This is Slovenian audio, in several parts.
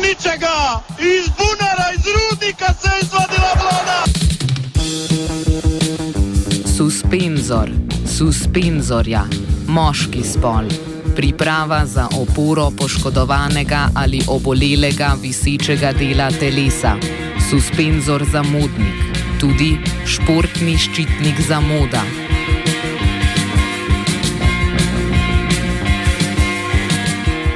ničega, iz bunara, iz rudnika se je izvadila vlada. Suspenzor, suspenzorja, moški spol. Priprava za oporo poškodovanega ali obolelega visečega dela telesa. Suspenzor za modnik, tudi športni ščitnik za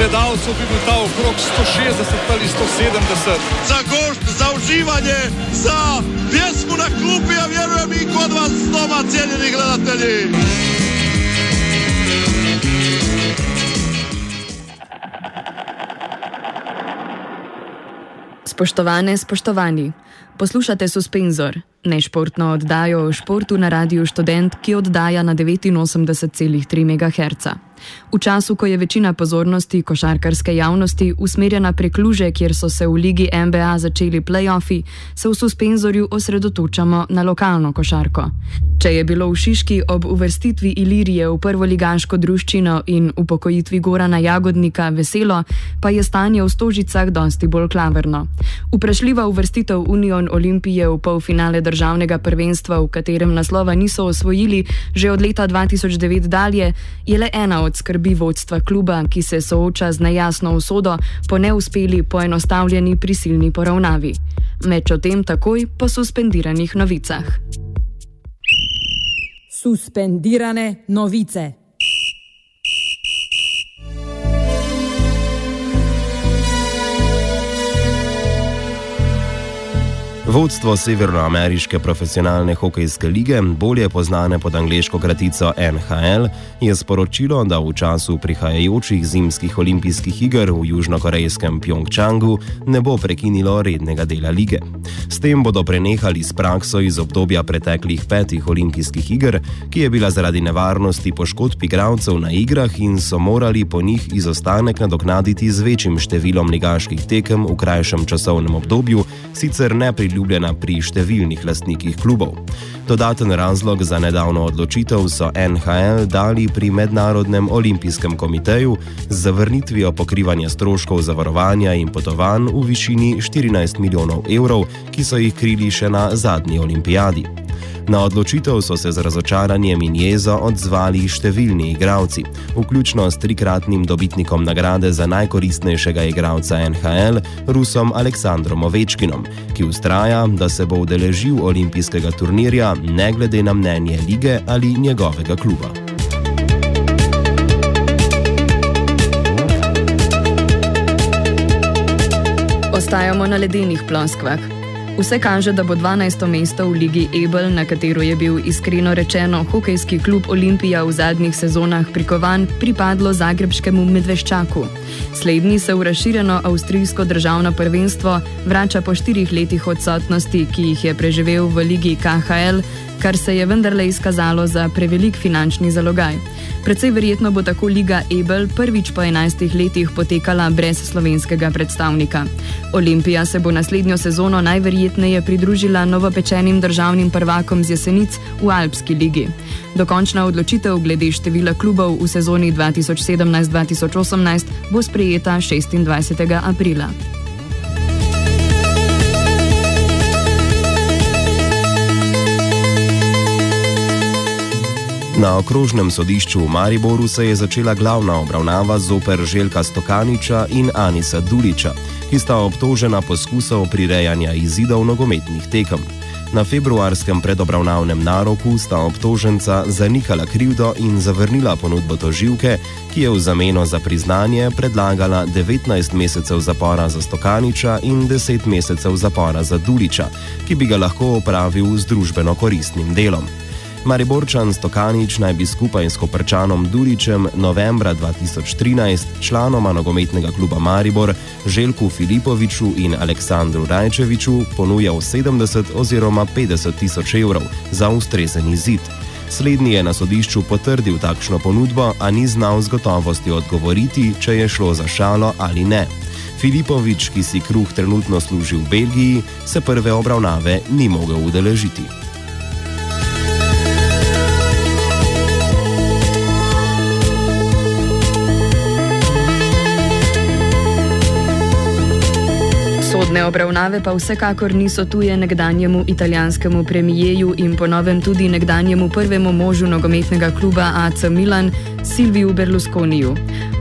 gledalcev, bi bil ta okrog 160 ali 170. Za gošt, za uživanje, za pjesmu na klupi, ja vjerujem i kod vas doma, cijenjeni gledatelji. Spoštovane, spoštovani, poslušate Suspenzor, nešportno oddajo o športu na Radiu Student, ki oddaja na 89,3 MHz. V času, ko je večina pozornosti košarkarske javnosti usmerjena prek luže, kjer so se v ligi NBA začeli playoffi, se v suspenzorju osredotočamo na lokalno košarko. Če je bilo v Šiški ob uvrstitvi Ilirije v prvo ligaško druščino in upokojitvi Gorana Jagodnika veselo, pa je stanje v Stožicah dosti bolj klaverno. Vprašljiva uvrstitev Union Olimpije v polfinale državnega prvenstva, v katerem naslova niso osvojili že od leta 2009 dalje, je le ena od skrbi vodstva kluba, ki se sooča z nejasno usodo po neuspeli poenostavljeni prisilni poravnavi. Meč o tem takoj po suspendiranih novicah. Suspendirane novice. Vodstvo Severnoameriške profesionalne hokejske lige, bolje znane pod angliško kratico NHL, je sporočilo, da v času prihajajočih zimskih olimpijskih iger v južnokorejskem Pjongčangu ne bo prekinilo rednega dela lige. S tem bodo prenehali s prakso iz obdobja preteklih petih olimpijskih iger, ki je bila zaradi nevarnosti poškodb igralcev na igrah in so morali po njih izostanek nadoknaditi z večjim številom ligaških tekem v krajšem časovnem obdobju, sicer ne priljubljeno priljubljena pri številnih lastnikih klubov. Dodaten razlog za nedavno odločitev so NHL dali pri Mednarodnem olimpijskem komiteju z zavrnitvijo pokrivanja stroškov zavarovanja in potovanj v višini 14 milijonov evrov, ki so jih krili še na zadnji olimpijadi. Na odločitev so se z razočaranjem in jezo odzvali številni igravci, vključno s trikratnim dobitnikom nagrade za najkoristnejšega igralca NHL, Rusom Aleksandrom Ovečkinom, ki ustraja, da se bo udeležil olimpijskega turnirja ne glede na mnenje lige ali njegovega kluba. Ostajamo na ledenih ploskvah. Vse kaže, da bo 12. mesto v Ligi Ebel, na katero je bil iskreno rečeno hokejski klub Olimpija v zadnjih sezonah prikovan, pripadlo zagrebskemu medveščaku. Slednji se v razširjeno avstrijsko državno prvenstvo vrača po štirih letih odsotnosti, ki jih je preživel v Ligi KHL, kar se je vendarle izkazalo za prevelik finančni zalogaj. Predvsej verjetno bo tako Liga Ebel prvič po 11 letih potekala brez slovenskega predstavnika. Olimpija se bo naslednjo sezono najverjetneje pridružila novopečenim državnim prvakom z jesenic v Alpski ligi. Dokončna odločitev glede števila klubov v sezoni 2017-2018 bo sprejeta 26. aprila. Na okrožnem sodišču v Mariboru se je začela glavna obravnava zoper Željka Stokaniča in Anisa Duliča, ki sta obtožena poskusov prirejanja izidov nogometnih tekem. Na februarskem predobravnavnem naroku sta obtoženca zanikala krivdo in zavrnila ponudbo toživke, ki je v zameno za priznanje predlagala 19 mesecev zapora za Stokaniča in 10 mesecev zapora za Duliča, ki bi ga lahko opravil z družbeno koristnim delom. Mariborčan Stokanič naj bi skupaj s Koprčanom Duričem novembra 2013 članoma nogometnega kluba Maribor Željku Filipoviču in Aleksandru Rajčeviču ponujal 70 oziroma 50 tisoč evrov za ustrezen izid. Slednji je na sodišču potrdil takšno ponudbo, a ni znal z gotovostjo odgovoriti, če je šlo za šalo ali ne. Filipovič, ki si kruh trenutno služi v Belgiji, se prve obravnave ni mogel udeležiti. Sodne obravnave pa vsekakor niso tuje nekdanjemu italijanskemu premijeju in ponovem tudi nekdanjemu prvemu možu nogometnega kluba AC Milan Silviju Berlusconiju.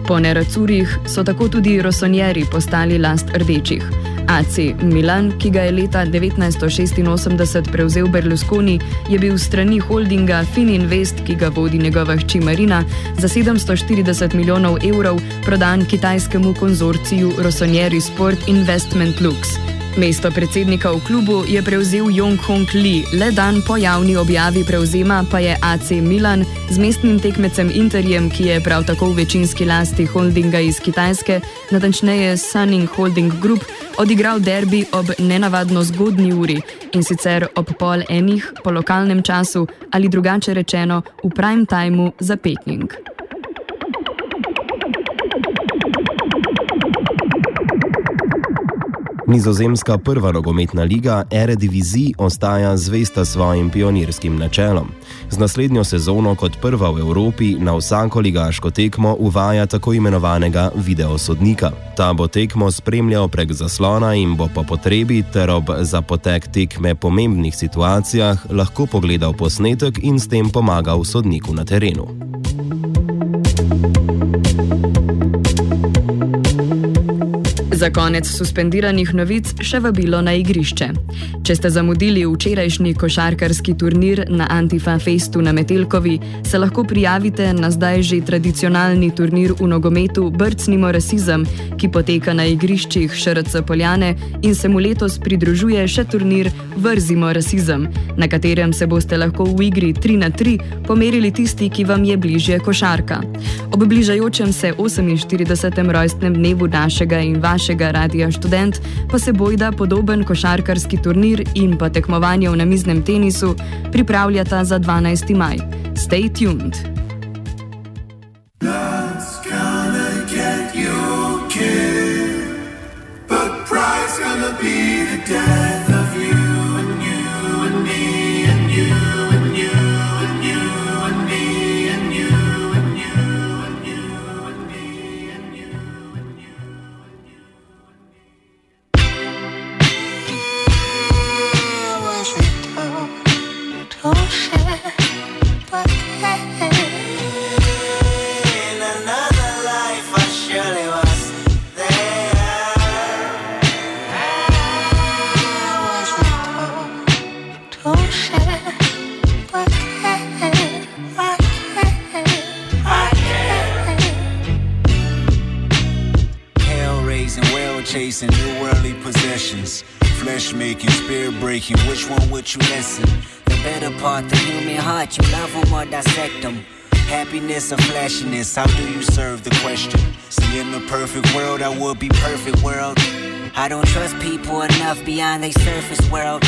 Po neracurjih so tako tudi rosonjeri postali last rdečih. AC Milan, ki ga je leta 1986 prevzel Berlusconi, je bil strani holdinga Fininvest, ki ga vodi njegova hči Marina, za 740 milijonov evrov prodan kitajskemu konzorciju Rosonjeri Sport Investment Lux. Mesto predsednika v klubu je prevzel Jong Hong Li, le dan po javni objavi prevzema pa je AC Milan z mestnim tekmecem Interjem, ki je prav tako v večinski lasti holdinga iz Kitajske, natančneje Sunning Holding Group, odigral derbi ob nenavadno zgodni uri in sicer ob pol enih po lokalnem času ali drugače rečeno v prime timeu za Peking. Nizozemska prva rogometna liga Eredivisie ostaja zvesta svojim pionirskim načelom. Z naslednjo sezono kot prva v Evropi na vsako ligaško tekmo uvaja tako imenovanega videosodnika. Ta bo tekmo spremljal prek zaslona in bo po potrebi ter ob zapotek tekme pomembnih situacijah lahko pogledal posnetek in s tem pomagal sodniku na terenu. Za konec suspendiranih novic še vabilo na igrišče. Če ste zamudili včerajšnji košarkarski turnir na Antifa Festu na Metelkovi, se lahko prijavite na zdaj že tradicionalni turnir v nogometu Brcnimo rasizem, ki poteka na igriščih Šrc Poljane in se mu letos pridružuje še turnir Vrzimo rasizem, na katerem se boste lahko v igri 3 na 3 pomerili tisti, ki vam je bližje košarka. Ob bližajočem se 48. rojstnem dnevu našega in vašega našega radia študent, pa se bojda podoben košarkarski turnir in pa tekmovanje v namiznem tenisu pripravljata za 12. maj. Stay tuned! Be you listen? The better part, the human heart, you love them or dissect them. Happiness or flashiness, how do you serve the question? See, in the perfect world, I would be perfect world. I don't trust people enough beyond their surface world.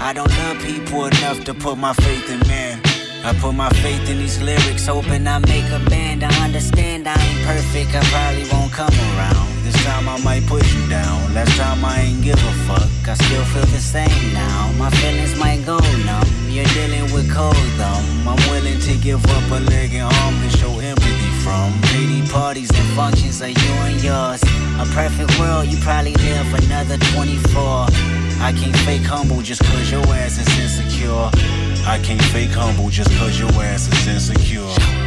I don't love people enough to put my faith in man. I put my faith in these lyrics, hoping I make a band. I understand I ain't perfect, I probably won't come around. This time I might put you down. Last time I ain't give a fuck. I still feel the same now. My feelings might go numb. You're dealing with cold thumb. I'm willing to give up a leg and arm to show empathy from. Lady parties and functions are you and yours. A perfect world, you probably live another 24. I can't fake humble just cause your ass is insecure. I can't fake humble just cause your ass is insecure.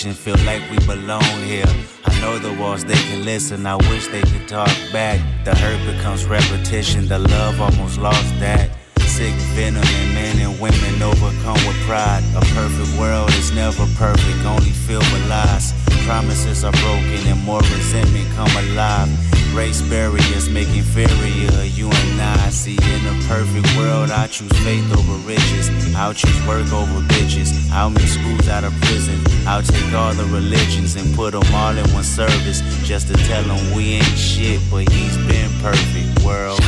Disposition, feel like we belong here. I know the walls, they can listen, I wish they could talk back. The hurt becomes repetition, the love almost lost that sick venom in men and women overcome with pride. A perfect world is never perfect, only filled with lies. Promises are broken and more resentment come alive. Race barriers make inferior you and I. See, in a perfect world, I choose faith over riches. I'll choose work over bitches. I'll make schools out of prison. I'll take all the religions and put them all in one service. Just to tell them we ain't shit, but he's been perfect, world.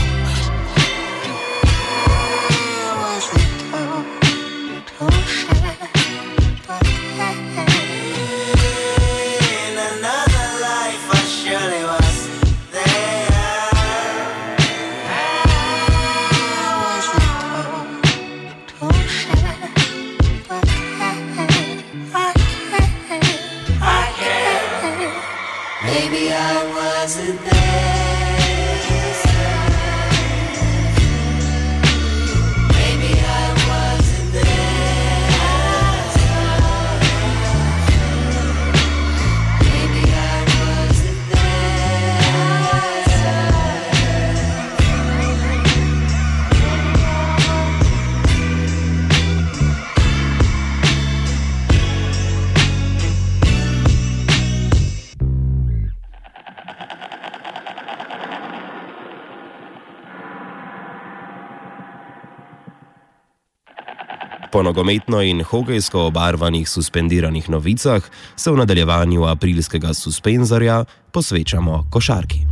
Po nogometno in hokejsko obarvanih suspendiranih novicah se v nadaljevanju aprilskega suspenzorja posvečamo košarki.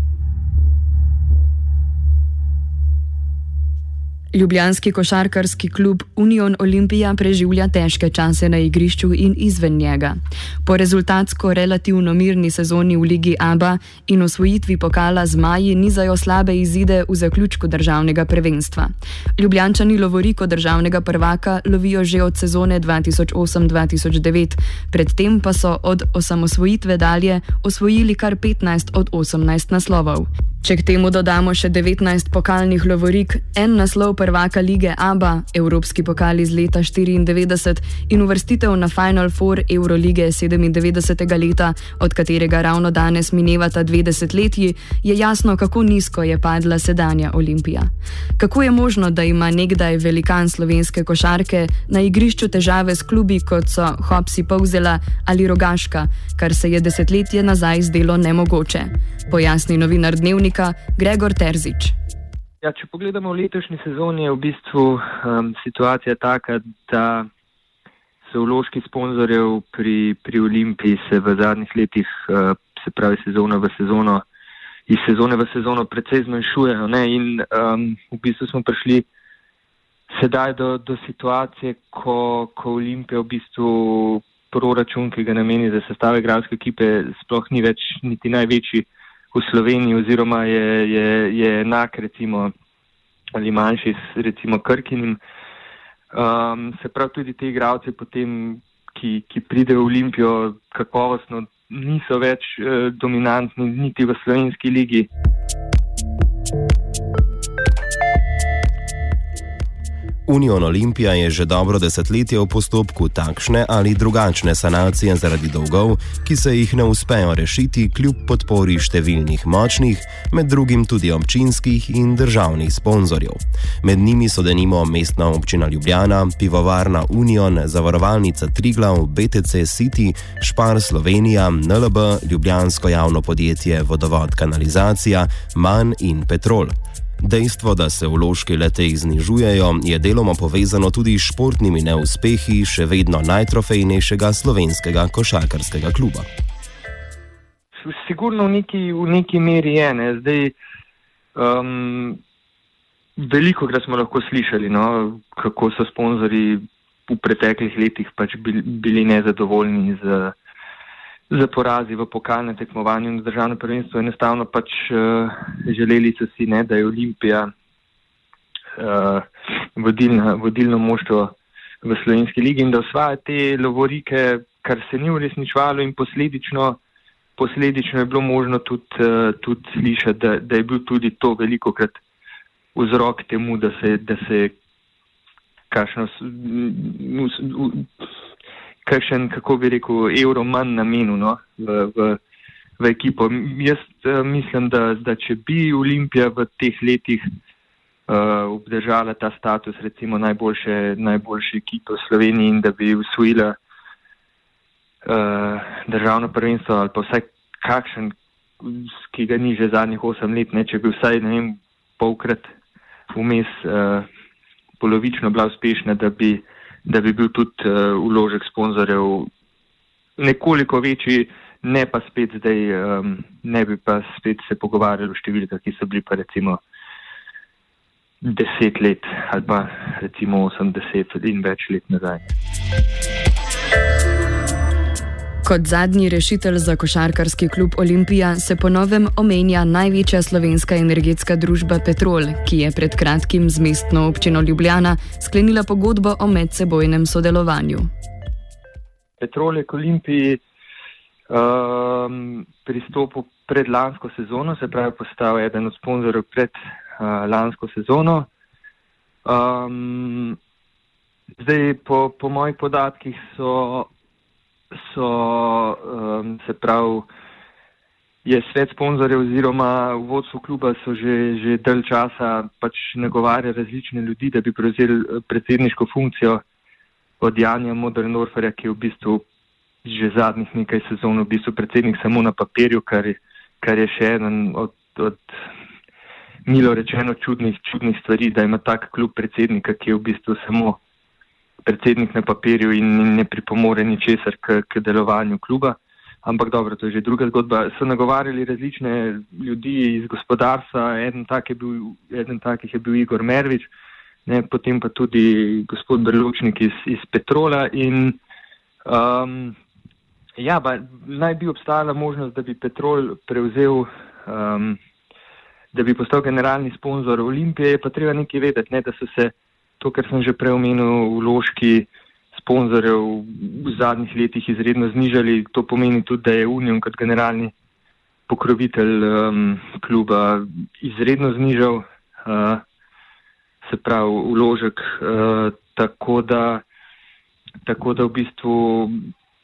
Ljubljanski košarkarski klub Union Olimpija preživlja težke čase na igrišču in izven njega. Po rezultatsko relativno mirni sezoni v Ligi ABA in osvojitvi pokala z Maji nizajo slabe izide v zaključku državnega prvenstva. Ljubljančani lovoriko državnega prvaka lovijo že od sezone 2008-2009, predtem pa so od osamosvojitve dalje osvojili kar 15 od 18 naslovov. Če k temu dodamo še 19 pokalnih lovorik, en naslov prvaka lige ABA, Evropski pokal iz leta 94 in uvrstitev na Final Four Eurolige 97. leta, od katerega ravno danes minevata dve desetletji, je jasno, kako nizko je padla sedanja Olimpija. Kako je možno, da ima nekdaj velikan slovenske košarke na igrišču težave s klubi kot so Hopsi Povzela ali Rogaška, kar se je desetletje nazaj zdelo nemogoče? Pojasni novinar dnevnika Gregor Terzič. Ja, če pogledamo letošnji sezoni, je v bistvu um, situacija taka, da so vložki sponzorjev pri, pri Olimpiji se v zadnjih letih, uh, se pravi sezono v sezono, iz sezone v sezono precej zmanjšujejo. Ne? In um, v bistvu smo prišli sedaj do, do situacije, ko, ko Olimpija v bistvu proračun, ki ga nameni za sestave igralske ekipe, sploh ni več niti največji v Sloveniji oziroma je, je, je enak recimo ali manjši s recimo Krkinim. Um, se pravi, tudi ti igravci potem, ki, ki pridejo v Olimpijo kakovostno, niso več uh, dominantni niti v slovenski ligi. Union Olimpija je že dobro desetletje v postopku takšne ali drugačne sanacije zaradi dolgov, ki se jih ne uspejo rešiti kljub podpori številnih močnih, med drugim tudi občinskih in državnih sponzorjev. Med njimi so denimo mestna občina Ljubljana, pivovarna Union, zavarovalnica Triglav, BTC City, Špar Slovenija, NLB, Ljubljansko javno podjetje Vodovod Kanalizacija, Man in Petrol. Dejstvo, da se vložki leteh znižujejo, je deloma povezano tudi s športnimi neuspehi še vedno najtrofejnejšega slovenskega košarkarskega kluba. Sigurno v neki, v neki meri je. Ne. Zdaj, um, veliko krat smo lahko slišali, no, kako so sponzorji v preteklih letih pač bili, bili nezadovoljni z za porazi v pokalnem tekmovanju in državnem prvenstvu. Enostavno pač uh, želeli so si, ne, da je Olimpija uh, vodilna, vodilno moštvo v slovenski ligi in da osvaja te lovorike, kar se ni uresničevalo in posledično, posledično je bilo možno tudi, uh, tudi slišati, da, da je bil tudi to veliko krat vzrok temu, da se, da se kakšno, kakšen, kako bi rekel, evro manj namenil no, v, v, v ekipo. Jaz uh, mislim, da, da če bi Olimpija v teh letih uh, obdržala ta status, recimo najboljše, najboljše ekipe v Sloveniji in da bi usvojila uh, državno prvenstvo ali pa vsaj kakšen, ki ga ni že zadnjih osem let, ne, če bi vsaj ne vem, polkrat vmes uh, polovično bila uspešna, da bi, da bi bil tudi uh, uložek sponzorjev nekoliko večji, ne pa spet zdaj, um, ne bi pa spet se pogovarjali o številkah, ki so bili pa recimo deset let ali pa recimo osemdeset in več let nazaj. Kot zadnji rešitelj za košarkarski klub Olimpija se ponovem omenja največja slovenska energetska družba Petrol, ki je pred kratkim z mestno občino Ljubljana sklenila pogodbo o medsebojnem sodelovanju. Petrol je k Olimpiji um, pristopil pred lansko sezono, se pravi postal eden od sponzorjev pred uh, lansko sezono. Um, zdaj, po, po mojih podatkih so so, um, se pravi, je svet sponzorjev oziroma vodstvo kluba so že, že del časa pač nagovarjali različne ljudi, da bi prevzeli eh, predsedniško funkcijo od Janja Modernorferja, ki je v bistvu že zadnjih nekaj sezon v bistvu predsednik samo na papirju, kar kar je še eden od, od milo rečeno čudnih, čudnih stvari, da ima tak klub predsednika, ki je v bistvu samo predsednik na papirju in ne pripomore ničesar k, k delovanju kluba. Ampak dobro, to je že druga zgodba. So nagovarjali različne ljudi iz gospodarstva, eden, tak je bil, eden takih je bil Igor Mervič, ne, potem pa tudi gospod Brločnik iz, iz Petrola. In, um, ja, ba, naj bi obstajala možnost, da bi Petrol prevzel, um, da bi postal generalni sponzor Olimpije, pa treba nekaj vedeti, ne, da so se to, kar sem že prej omenil, vložki sponzorjev v zadnjih letih izredno znižali. To pomeni tudi, da je Union kot generalni pokrovitelj um, kluba izredno znižal, uh, se pravi, vložek. Uh, tako, da, tako da v bistvu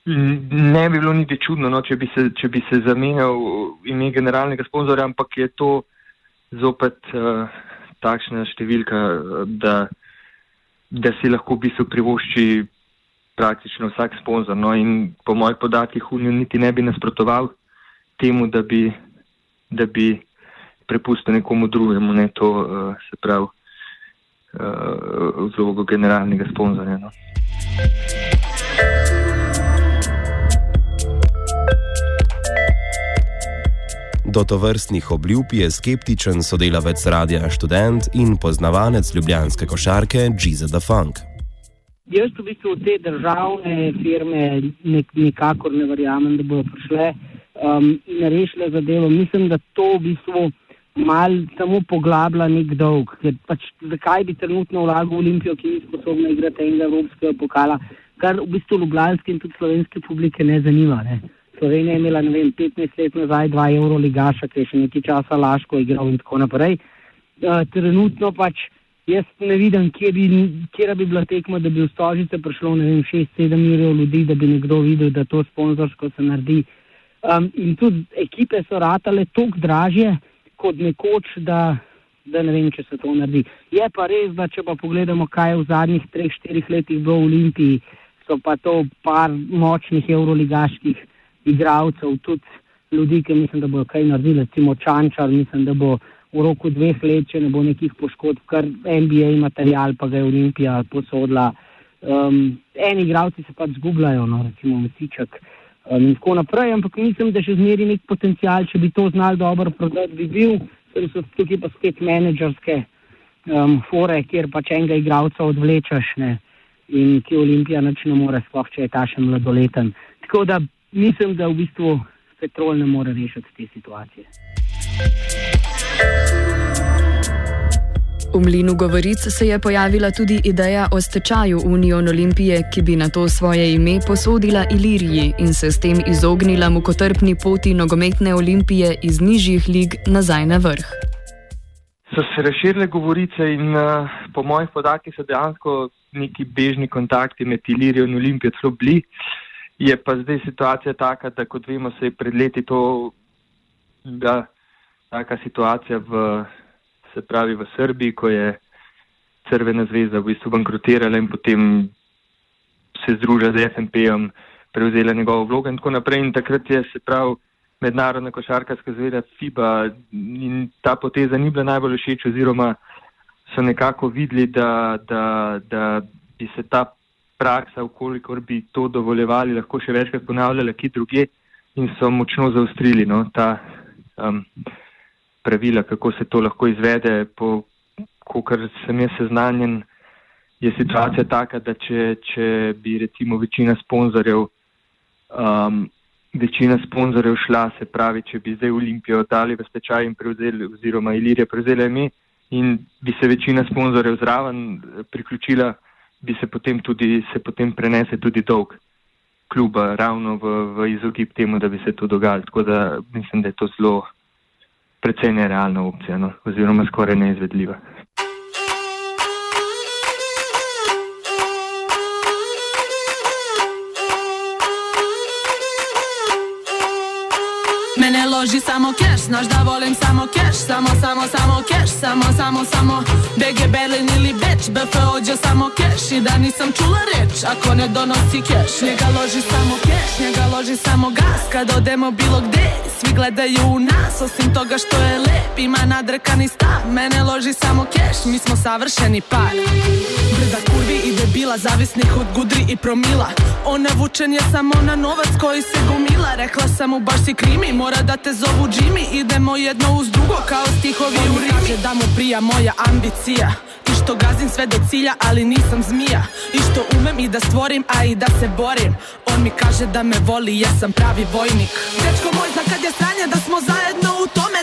ne bi bilo niti čudno, no, če, bi se, če bi se zamenjal ime generalnega sponzorja, ampak je to zopet uh, takšna številka, da da si lahko v bistvu privošči praktično vsak sponzor. No, in po mojih podatkih Union niti ne bi nasprotoval temu, da bi, da bi prepustil nekomu drugemu, ne to uh, se pravi uh, vlogo generalnega sponzorja. No. Do tovrstnih obljub je skeptičen sodelavec radia študent in poznavanec ljubljanske košarke Giza the Funk. Jaz v bistvu v te državne firme nek, nikakor ne verjamem, da bodo prišle um, in rešile zadevo. Mislim, da to v bistvu mal samo poglablja nek dolg. Pač, zakaj bi trenutno vlagal v Olimpijo, ki ni sposobna igrati enega evropskega pokala, kar v bistvu ljubljanske in tudi slovenske publike ne zanima. Ne? Slovenija je imela, ne vem, 15 let nazaj 2 evro ligaša, ki je še nekaj časa laško igral in tako naprej. Uh, trenutno pač jaz ne vidim, kje bi, kje bi bila tekma, da bi v stožice prišlo, ne vem, 6-7 milijonov ljudi, da bi nekdo videl, da to sponzorsko se naredi. Um, in tudi ekipe so ratale toliko dražje kot nekoč, da, da ne vem, če se to naredi. Je pa res, da če pa pogledamo, kaj je v zadnjih 3-4 letih bilo v Olimpiji, so pa to par močnih evroligaških igralcev, tudi ljudi, ki mislim, da bodo kaj naredili, recimo Čančar, mislim, da bo v roku dveh let, če ne bo nekih poškodb, kar NBA material, pa ga je Olimpija posodila. Um, eni igralci se pač zgubljajo, no, recimo Mesiček um, in tako naprej, ampak mislim, da še zmeri nek potencial, če bi to znali dobro prodati, bi bil, ker so tukaj pa spet menedžerske um, fore, kjer pač enega igralca odvlečeš ne, in ki Olimpija nič ne more, sploh če je ta še mladoleten. Tako da mislim, da v bistvu petrol ne more rešiti te situacije. V mlinu govoric se je pojavila tudi ideja o stečaju Union Olimpije, ki bi na to svoje ime posodila Iliriji in se s tem izognila mukotrpni poti nogometne olimpije iz nižjih lig nazaj na vrh. So se razširile govorice in uh, po mojih podatkih so dejansko neki bežni kontakti med Ilirijo in Olimpijo celo bili. Je pa zdaj situacija taka, da kot vemo, se je pred leti to, da taka situacija v se pravi v Srbiji, ko je Crvena zvezda v bistvu bankrotirala in potem se združila z FNP-om, prevzela njegovo vlogo in tako naprej. In takrat je se pravi mednarodna košarkarska zveza FIBA in ta poteza ni bila najbolj všeč oziroma so nekako videli, da, da, da bi se ta praksa, ukolikor bi to dovoljevali, lahko še večkrat ponavljala, ki druge in so močno zaustrili no, ta. Um, pravila, kako se to lahko izvede. Po, kar sem jaz seznanjen, je situacija taka, da če, če bi recimo večina sponzorjev, um, večina sponzorjev šla, se pravi, če bi zdaj Olimpijo dali v stečaj in prevzeli, oziroma Ilirija prevzela ime in bi se večina sponzorjev zraven priključila, bi se potem tudi, se potem prenese tudi dolg kluba ravno v, v izogib temu, da bi se to dogajalo. Tako da mislim, da je to zelo precej nerealna opcija, no, oziroma skoraj neizvedljiva. Loži samo keš, znaš da volim samo keš Samo, samo, samo keš, samo, samo, samo. BG Berlin ili Beč, BF ođe samo keš I da nisam čula reč, ako ne donosi keš Njega loži samo keš, njega loži samo gas. Kad odemo bilo gde, svi gledaju u nas. Osim toga što je lep, ima nadrekani stav. Mene loži samo keš, mi smo savršeni par. Brda kurvi i debila, zavisnih od gudri i promila. Ona vučen je samo na novac koji se gomila. Rekla sam mu baš si krimi, mora da te zovu Jimmy Idemo jedno uz drugo kao stihovi u Rimi kaže da mu prija moja ambicija I što gazim sve do cilja, ali nisam zmija. I što umem i da stvorim, a i da se borim. On mi kaže da me voli, ja sam pravi vojnik. Dečko moj zna kad je sranje da smo zajedno u tome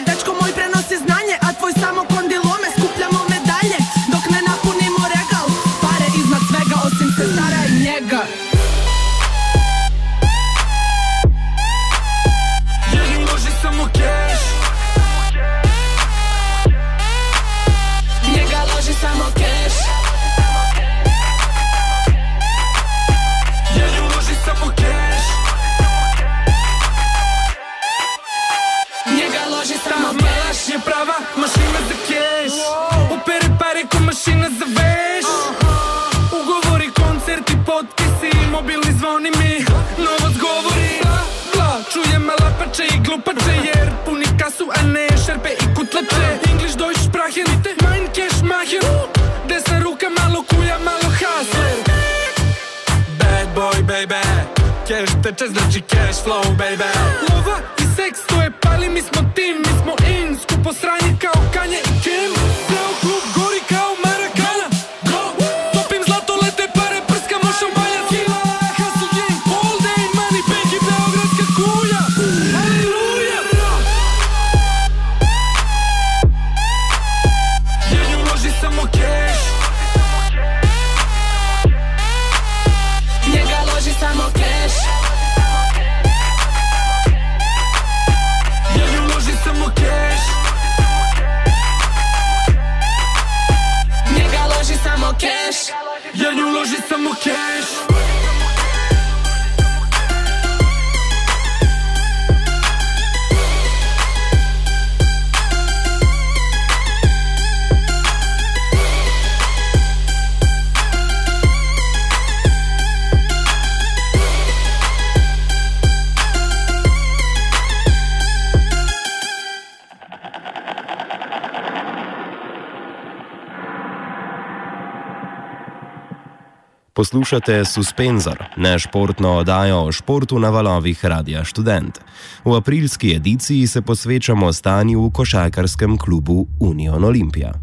Poslušate Suspenzor, nešportno oddajo o športu na valovih Radia Student. V aprilski ediciji se posvečamo stanju v košarkarskem klubu Union Olimpija.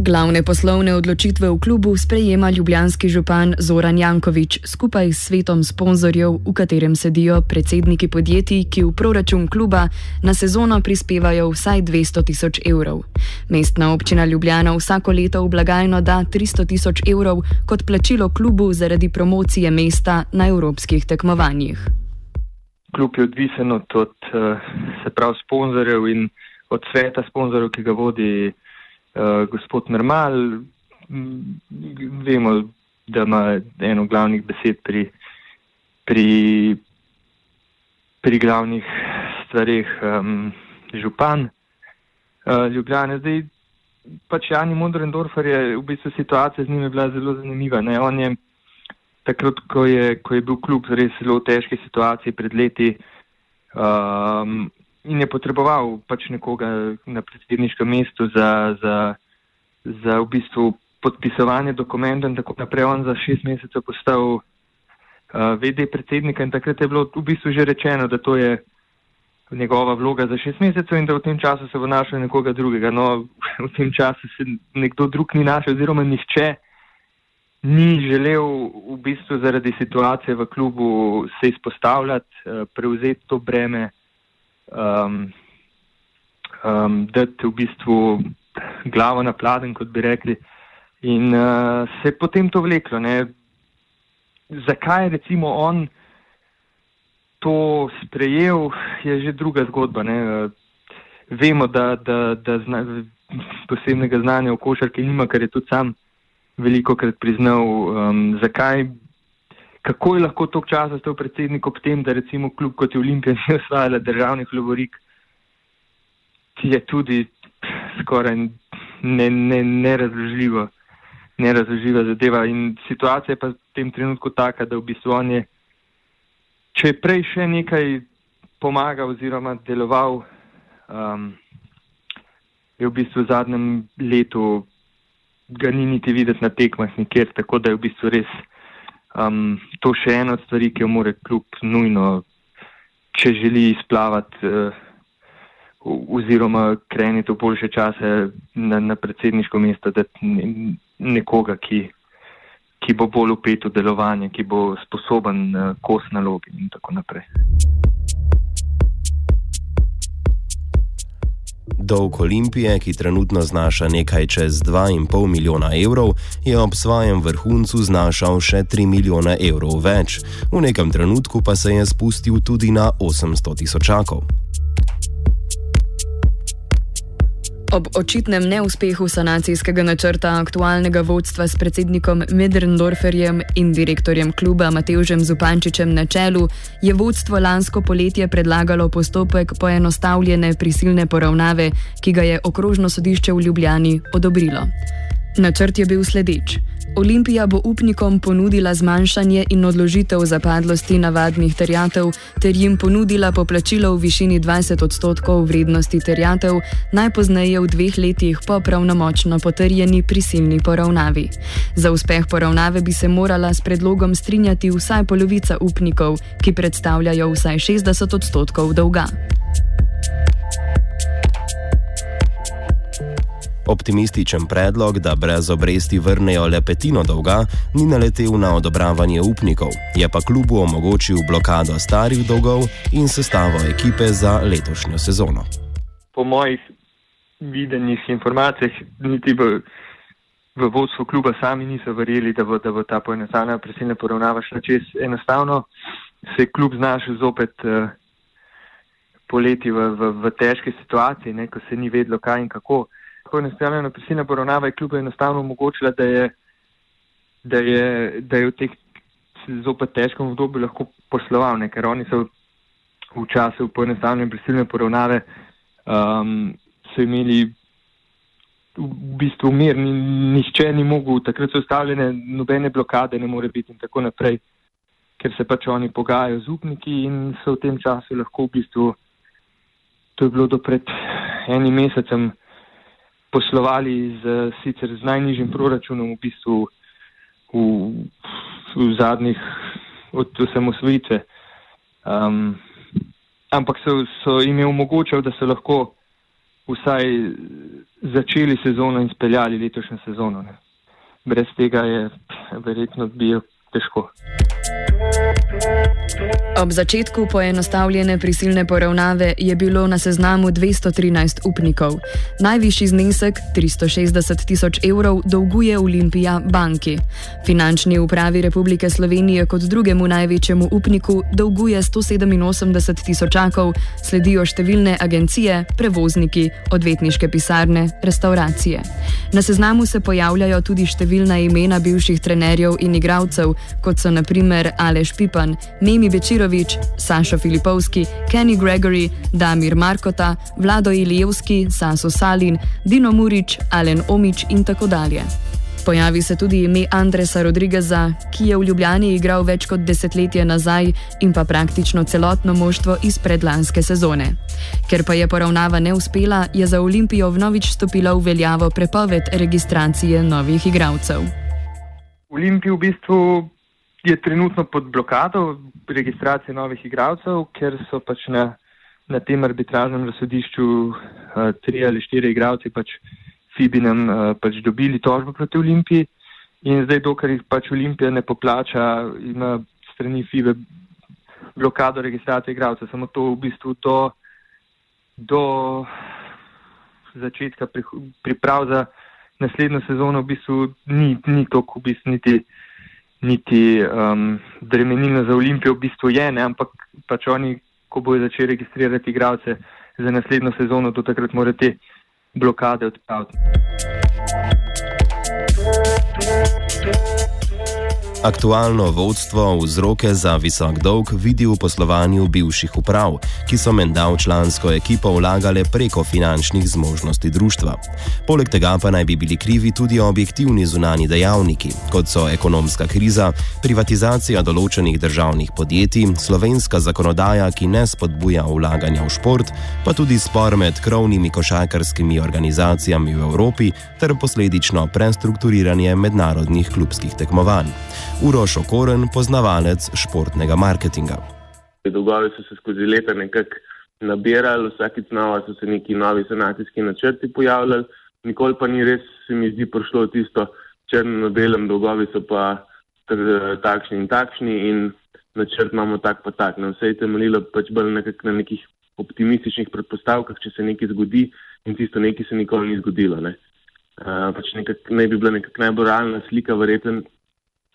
Glavne poslovne odločitve v klubu sprejema ljubljanski župan Zoran Jankovič skupaj s svetom sponzorjev, v katerem sedijo predsedniki podjetij, ki v proračun kluba na sezono prispevajo vsaj 200 tisoč evrov. Mestna občina Ljubljana vsako leto v blagajno da 300 tisoč evrov kot plačilo klubu zaradi promocije mesta na evropskih tekmovanjih. Klub je odvisen od, od se pravi sponzorjev in od sveta sponzorjev, ki ga vodi uh, gospod Mermal, vemo, da ima eno glavnih besed pri, pri, pri glavnih stvarih um, župan uh, Ljubljane. Zdaj, pač Jani Modrendorfer je v bistvu situacija z njim bila zelo zanimiva. Ne? On je takrat, ko je, ko je bil klub res zelo težki situaciji pred leti, um, in je potreboval pač nekoga na predsedniškem mestu za, za, za v bistvu podpisovanje dokumentov in tako naprej. On za šest mesecev postal uh, VD predsednika in takrat je bilo v bistvu že rečeno, da to je njegova vloga za šest mesecev in da v tem času se bo našel nekoga drugega. No, v tem času se nekdo drug ni našel oziroma nihče ni želel v bistvu zaradi situacije v klubu se izpostavljati, uh, prevzeti to breme um, um, dati v bistvu glavo na pladen, kot bi rekli. In uh, se je potem to vleklo. Ne? Zakaj recimo on to sprejel, je že druga zgodba. Ne? Vemo, da, da, da zna, posebnega znanja v košarki nima, ker je tudi sam veliko krat priznal, um, zakaj kako je lahko toliko časa stal predsednik ob tem, da recimo klub kot je Olimpija ni osvajala državnih lovorik, ki je tudi skoraj nerazložljiva ne, ne zadeva. In situacija je pa v tem trenutku taka, da v bistvu on je, če je prej še nekaj pomagal oziroma deloval, um, je v bistvu v zadnjem letu ga ni niti videti na tekmah nikjer, tako da je v bistvu res um, to še ena od stvari, ki jo mora kljub nujno, če želi izplavati uh, oziroma kreniti v boljše čase na, na predsedniško mesto, da nekoga, ki, ki bo bolj upet v delovanje, ki bo sposoben uh, kos nalogi in tako naprej. Dolg Olimpije, ki trenutno znaša nekaj čez 2,5 milijona evrov, je ob svojem vrhuncu znašal še 3 milijone evrov več, v nekem trenutku pa se je spustil tudi na 800 tisočakov. Ob očitnem neuspehu sanacijskega načrta aktualnega vodstva s predsednikom Medrendorferjem in direktorjem kluba Mateužem Zupančičem na čelu, je vodstvo lansko poletje predlagalo postopek poenostavljene prisilne poravnave, ki ga je okrožno sodišče v Ljubljani odobrilo. Načrt je bil sledeč. Olimpija bo upnikom ponudila zmanjšanje in odložitev zapadlosti navadnih terjatev ter jim ponudila poplačilo v višini 20 odstotkov vrednosti terjatev, najpozneje v dveh letih po pravnomočno potrjeni prisilni poravnavi. Za uspeh poravnave bi se morala s predlogom strinjati vsaj polovica upnikov, ki predstavljajo vsaj 60 odstotkov dolga. Optimističen predlog, da brez obresti vrnejo le petino dolga, ni naletel na odobravanje upnikov, je pa klubu omogočil blokado starih dolgov in sestavo ekipe za letošnjo sezono. Po mojih videnjih informacijah, niti v, v vodstvu kluba sami niso verjeli, da bo, da bo ta poenostavljena prisilna poravnava šla čez. Enostavno se je klub znašel zopet. Uh, Poleti v, v, v težki situaciji, ne, ko se ni vedlo, kaj in kako poenostavljena prisilna poravnava je kljub enostavno omogočila, da je, da je, da je v teh zopet težkem obdobju lahko posloval, ne? ker oni so v času poenostavljene prisilne poravnave um, so imeli v bistvu mir, ni, nišče ni mogel, takrat so ustavljene nobene blokade, ne more biti in tako naprej, ker se pač oni pogajajo z upniki in so v tem času lahko v bistvu, to je bilo do pred enim mesecem, poslovali z, sicer z najnižjim proračunom v bistvu v, v zadnjih od osamosvojitve. Um, ampak so, so jim omogočali, da so lahko vsaj začeli sezono in speljali letošnjo sezono. Ne. Brez tega je verjetno bilo težko. Ob začetku poenostavljene prisilne poravnave je bilo na seznamu 213 upnikov. Najvišji znesek, 360 tisoč evrov, dolguje Olimpija banki. Finančni upravi Republike Slovenije kot drugemu največjemu upniku dolguje 187 tisočakov, sledijo številne agencije, prevozniki, odvetniške pisarne, restauracije. Na seznamu se pojavljajo tudi številna imena bivših trenerjev in igralcev, kot so naprimer Aleš Pipan, Nemi Bečirovič, Sašo Filipovski, Kenny Gregory, Damir Markota, Vlado Ilijevski, Saso Salin, Dino Murič, Alen Omič in tako dalje. Pojavi se tudi ime Andresa Rodrigeza, ki je v Ljubljani igral več kot desetletje nazaj in pa praktično celotno moštvo iz predlanske sezone. Ker pa je poravnava neuspela, je za Olimpijo vnovič stopila v veljavo prepoved registracije novih igralcev. Olimpij v bistvu je trenutno pod blokado registracije novih igralcev, ker so pač na, na tem arbitražnem razsodišču uh, tri ali štiri igralci pač FIBI nam uh, pač dobili tožbo proti Olimpiji in zdaj, dokler jih pač Olimpija ne poplača, ima strani FIBE blokado registracije igralcev. Samo to v bistvu do, do začetka priprav za naslednjo sezono v bistvu ni, ni toliko v bistvu niti niti um, bremenilno za Olimpijo v bistvu je, ne? ampak pač oni, ko bojo začeli registrirati igralce za naslednjo sezono, do takrat morajo te blokade odpraviti. Aktualno vodstvo vzroke za visok dolg vidi v poslovanju bivših uprav, ki so menda v člansko ekipo vlagale preko finančnih zmožnosti družstva. Poleg tega pa naj bi bili krivi tudi objektivni zunani dejavniki, kot so ekonomska kriza, privatizacija določenih državnih podjetij, slovenska zakonodaja, ki ne spodbuja vlaganja v šport, pa tudi spor med krovnimi košarkarskimi organizacijami v Evropi ter posledično prestrukturiranje mednarodnih klubskih tekmovanj. Uroš Okoren, poznavalec športnega marketinga. Dolgovi so se skozi leta nekako nabirali, vsakeč znova so se neki novi sanacijski načrti pojavljali, nikoli pa ni res, se mi zdi, prišlo tisto črno na belem, dolgovi so pa takšni in takšni in načrt imamo tak pa tak. Na vse je temeljilo pač bolj nekak na nekih optimističnih predpostavkah, če se nekaj zgodi in tisto nekaj se nikoli ni zgodilo. Ne. Uh, pač nekak, naj bi bila nekako najbolj realna slika, verjetno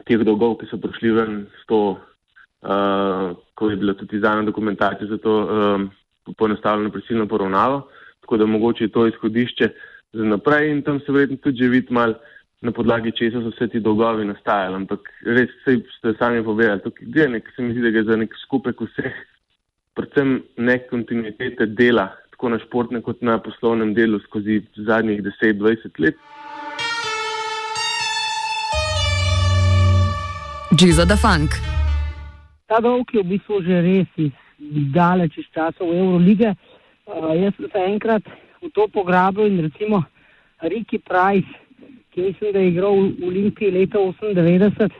teh dolgov, ki so prišli ven s to, uh, ko je bila tudi izdana dokumentacija za to um, poenostavljeno prisilno poravnavo. Tako da mogoče je to izhodišče za naprej in tam se verjetno tudi že vidi mal na podlagi česa so vse ti dolgovi nastajali. Ampak res se ste sami povedali, tukaj gre nek, se mi zdi, da gre za nek skupek vseh, predvsem nek kontinuitete dela, tako na športnem kot na poslovnem delu skozi zadnjih 10-20 let. Giza da Funk. Ta dolg je v bistvu že res daleč iz časov Eurolige. Uh, jaz sem se enkrat v to pograbil in recimo Riki Price, ki mislim, da je igral v Olimpiji leta 98,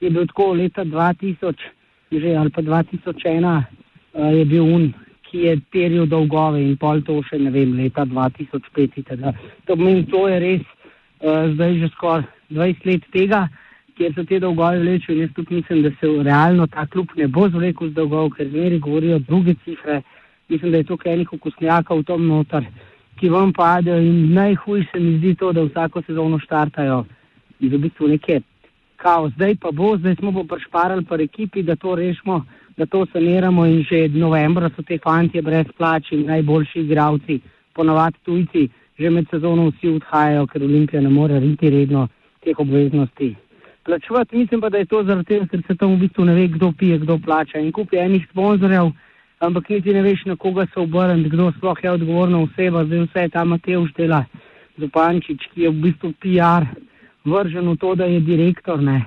je bil tako leta 2000 že, ali pa 2001, uh, eh, je bil un, ki je teril dolgove in pol to še ne vem, leta 2005. To pomeni, to je res uh, zdaj že skoraj 20 let tega kjer so te dolgove vlečili. Jaz tudi mislim, da se realno ta klub ne bo zvlekel z dolgov, ker zmeri govorijo druge cifre. Mislim, da je to enih okusnjakov v tom notar, ki vam padejo in najhujše mi zdi to, da vsako sezono štartajo in v bistvu nekje kao. Zdaj pa bo, zdaj smo pa prešparali par ekipi, da to rešimo, da to saniramo in že novembra so te fantje brez plač in najboljši igravci, ponovadi tujci, že med sezono vsi odhajajo, ker Olimpija ne more riti redno teh obveznosti plačevati. Mislim pa, da je to zaradi tega, ker se tam v bistvu ne ve, kdo pije, kdo plača. In kupi enih sponzorjev, ampak niti ne veš, na koga se obrniti, kdo sploh je odgovorna oseba. Zdaj vse je ta Mateuš dela, Zupančič, ki je v bistvu PR, vržen v to, da je direktor. Ne.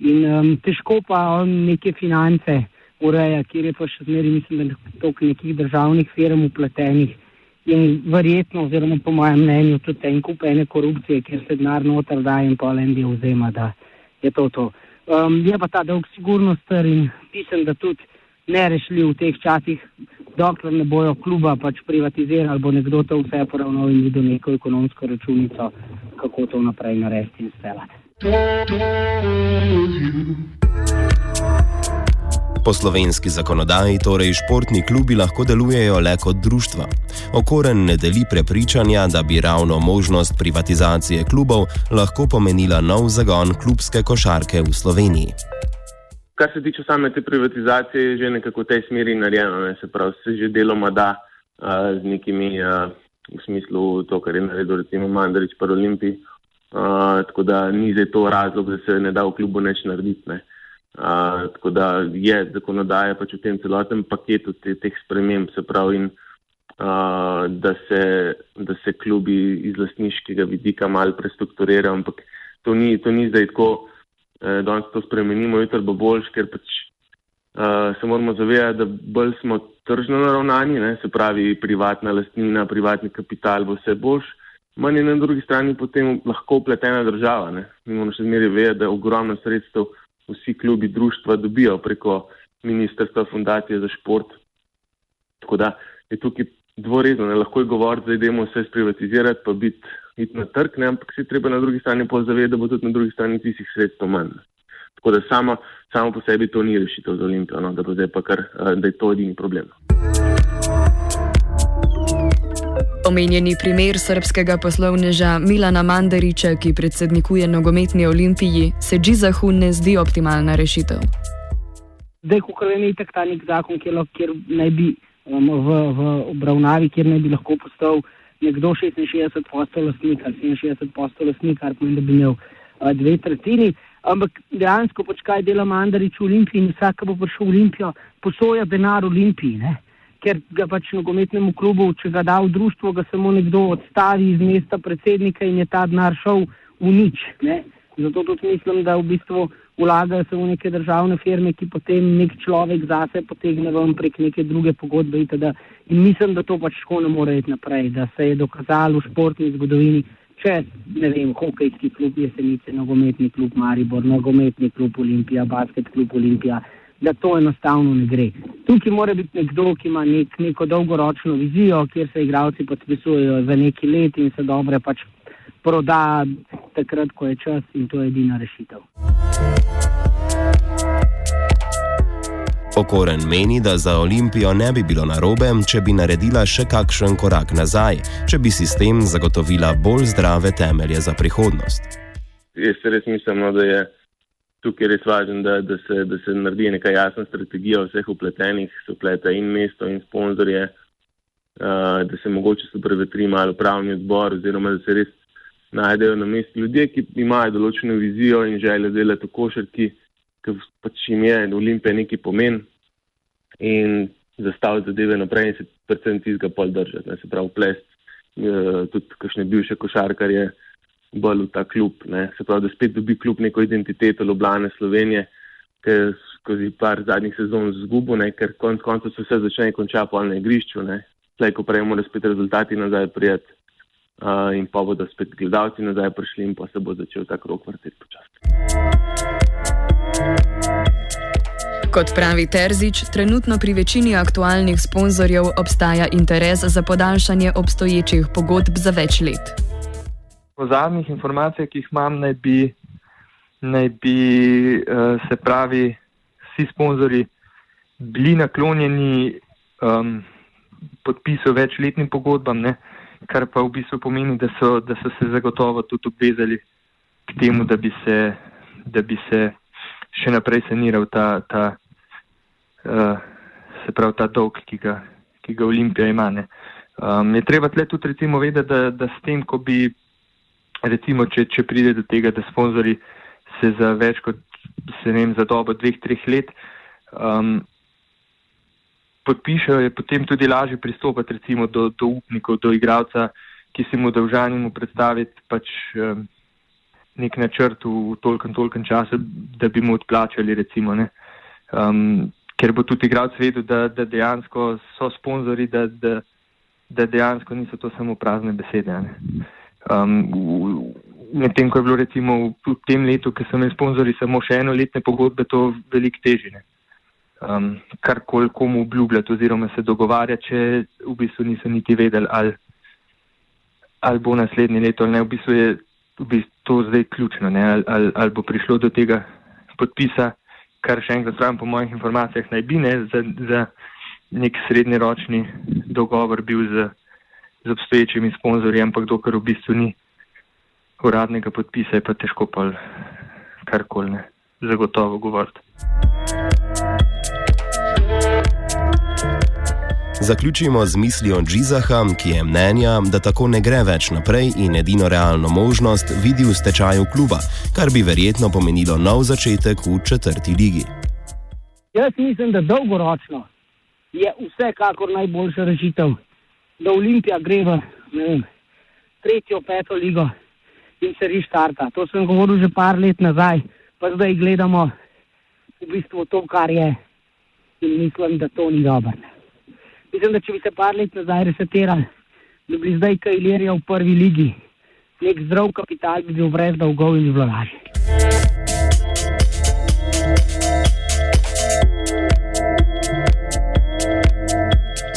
In um, težko pa on neke finance ureja, kjer je pa še zmeri, mislim, da je toliko nekih državnih firm upletenih. In verjetno, oziroma po mojem mnenju, tudi en kup ene korupcije, kjer se denar noter da in pa en del vzema. Da je to to. Um, je pa ta dolg sigurnost in mislim, da tudi nerešljiv v teh časih, dokler ne bojo kluba pač privatizirali, bo nekdo to vse poravnal in videl neko ekonomsko računico, kako to naprej narediti in speljati. Po slovenski zakonodaji torej športni klubi lahko delujejo le kot društva. Okoren ne deli prepričanja, da bi ravno možnost privatizacije klubov lahko pomenila nov zagon klubske košarke v Sloveniji. Kar se tiče same te privatizacije, je že nekako v tej smeri narejeno. Ne? Se pravi, se že deloma da uh, z nekimi, uh, v smislu to, kar je naredil recimo Mandarič pa Olimpij. Uh, tako da ni zdaj to razlog, da se ne da v klubu neč narediti. Ne? Uh, tako da je zakonodaja pač v tem celotnem paketu te, teh sprememb, se pravi, in, uh, da, se, da se klubi iz lastniškega vidika malo prestrukturirajo, ampak to ni, to ni zdaj tako, eh, da danes to spremenimo, jutri bo boljš, ker pač uh, se moramo zavedati, da bolj smo tržno naravnani, ne, se pravi, privatna lastnina, privatni kapital bo vse boljš. Manj je na drugi strani potem lahko upletena država. Ne. Mi moramo še zmeraj vedeti, da ogromno sredstev vsi klubi društva dobijo preko Ministrstva fundacije za šport. Tako da je tukaj dvorezno, ne lahko je govoriti, da idemo vse sprivatizirati, pa biti iti na trg, ne, ampak se treba na drugi strani pozavedati, da bo tudi na drugi strani tistih sredstev manj. Tako da samo, samo po sebi to ni rešitev za Olimpijo, no, da, kar, eh, da je to edini problem. Omenjeni primer srpskega poslovneža Milana Mandariča, ki predsednikuje nogometni olimpiji, se Džizahu ne zdi optimalna rešitev. Zdaj, ko je nek ta nek zakon, kjer, kjer naj bi um, v, v obravnavi, kjer naj bi lahko postal nekdo 66 postov lastnik ali 67 postov lastnik, kar pomeni, da bi imel uh, dve tretjini. Ampak dejansko, pač kaj dela Mandarič v Olimpiji in vsak, ki bo prišel v Olimpijo, posoja denar v Olimpiji. Ne? Ker ga pač nogometnemu klubu, če ga da v društvo, ga samo nekdo odstavi iz mesta predsednika in je ta denar šel v nič. Ne? Zato tudi mislim, da v bistvu vlagajo se v neke državne firme, ki potem nek človek zase potegne ven prek neke druge pogodbe. Itd. In mislim, da to pač tako ne more iti naprej, da se je dokazalo v športni zgodovini, če ne vem, hokejski klub Jesenice, nogometni klub Maribor, nogometni klub Olimpija, basket klub Olimpija da to enostavno ne gre. Tukaj mora biti nekdo, ki ima nek, neko dolgoročno vizijo, kjer se igravci podpisujejo za neki let in se dobre pač proda takrat, ko je čas in to je edina rešitev. Okoren meni, da za Olimpijo ne bi bilo narobe, če bi naredila še kakšen korak nazaj, če bi sistem zagotovila bolj zdrave temelje za prihodnost. Jaz res mislim, no, da je tukaj res važno, da, da, se, da se naredi neka jasna strategija vseh upletenih, se upleta in mesto in sponzorje, uh, da se mogoče se prevetri malo pravni odbor oziroma da se res najdejo na mestu ljudje, ki imajo določeno vizijo in željo delati v košarki, ki pač jim je Olimpija neki pomen in zastaviti zadeve naprej in se predvsem tizga pol držati, ne. Se pravi plest, uh, tudi kakšne bivše košarkarje bolj v ta klub. Ne. Se pravi, da spet dobi klub neko identiteto Ljubljane, Slovenije, je skozi par zadnjih sezon zgubo, ker konc koncev se vse začne in konča po alnem igrišču. Tlej, ko prej morajo spet rezultati nazaj prijeti uh, in pa bodo spet gledalci nazaj prišli in pa se bo začel ta krok vrteti počasi. Kot pravi Terzič, trenutno pri večini aktualnih sponzorjev obstaja interes za podaljšanje obstoječih pogodb za več let po zadnjih informacijah, ki jih imam, naj bi, naj bi uh, se pravi, vsi sponzori bili naklonjeni um, podpisu večletnim pogodbam, ne? kar pa v bistvu pomeni, da so, da so se zagotovo tudi obvezali k temu, da bi se, da bi se še naprej saniral ta, ta, uh, se pravi, ta dolg, ki ga, ki ga Olimpija ima. Um, je treba tle tudi recimo vedeti, da, da s tem, ko bi recimo, če, če pride do tega, da sponzori se za več kot, se ne vem, za dobo dveh, treh let um, podpišejo, je potem tudi lažje pristopati recimo do, do upnikov, do igralca, ki se mu dolžani mu predstaviti pač um, nek načrt v tolkem, tolkem času, da bi mu odplačali recimo, ne. Um, ker bo tudi igralec vedel, da, da dejansko so sponzori, da, da, da dejansko niso to samo prazne besede. Ne. Um, Medtem ko je bilo recimo v tem letu, ki so imeli sponzorji samo še eno letne pogodbe, to veliko težje. um, karkoli komu obljubljati oziroma se dogovarjati, če v bistvu niso niti vedeli, ali, ali bo naslednje leto ali ne. V bistvu je v bistvu to zdaj ključno, ali, ali, ali bo prišlo do tega podpisa, kar še enkrat pravim, po mojih informacijah naj bi ne, za, za nek srednjeročni dogovor bil z, z obstoječimi sponzorji, ampak dokler v bistvu ni uradnega podpisa, je pa težko pa karkoli ne zagotovo govoriti. Zaključimo z mislijo Džizaha, ki je mnenja, da tako ne gre več naprej in edino realno možnost vidi v stečaju kluba, kar bi verjetno pomenilo nov začetek v četrti ligi. Jaz mislim, da dolgoročno je vsekakor najboljša rešitev, da Olimpija gre v vem, tretjo, peto ligo in se rištarta. To sem govoril že par let nazaj, pa zdaj gledamo v bistvu to, kar je in mislim, da to ni dobro. Mislim, da če bi se par let nazaj resetirali, da bi zdaj kaj Ilirija v prvi ligi, nek zdrav kapital bi bil brez dolgov in vlagaži.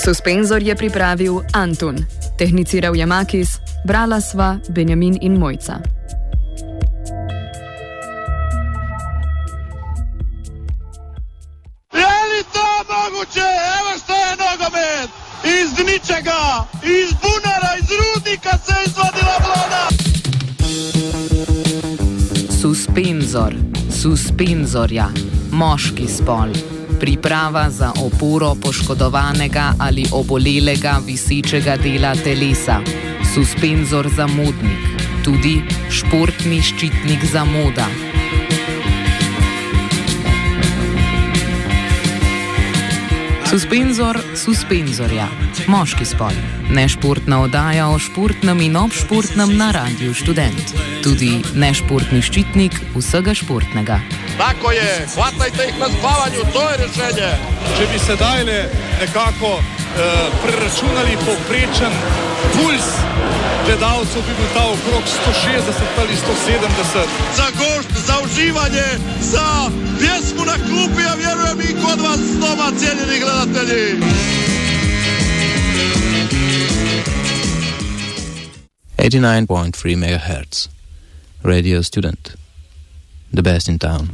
Suspenzor je pripravil Antun, tehniciral je Makis, brala sva Benjamin in Mojca. iz ničega, iz bunara, iz rudnika se je izvadila vlada. Suspenzor, suspenzorja, moški spol. Priprava za oporo poškodovanega ali obolelega visečega dela telesa. Suspenzor za modnik, tudi športni ščitnik za moda. Suspenzor, suspenzorja, moški spol. Nešportna oddaja o športnem in obšportnem na Radiu Student. Tudi nešportni ščitnik vsega športnega. Tako je, hvatajte jih na spavanju, to je rešenje. Če bi sedaj le nekako uh, preračunali povprečen puls gledalcev, bi bil ta okrog 160 ali 170. Za gošt, za uživanje, za pjesmu na klupi, a vjerujem i kod vas doma, cijenjeni gledatelji. Eighty-nine point three megahertz, radio student, the best in town.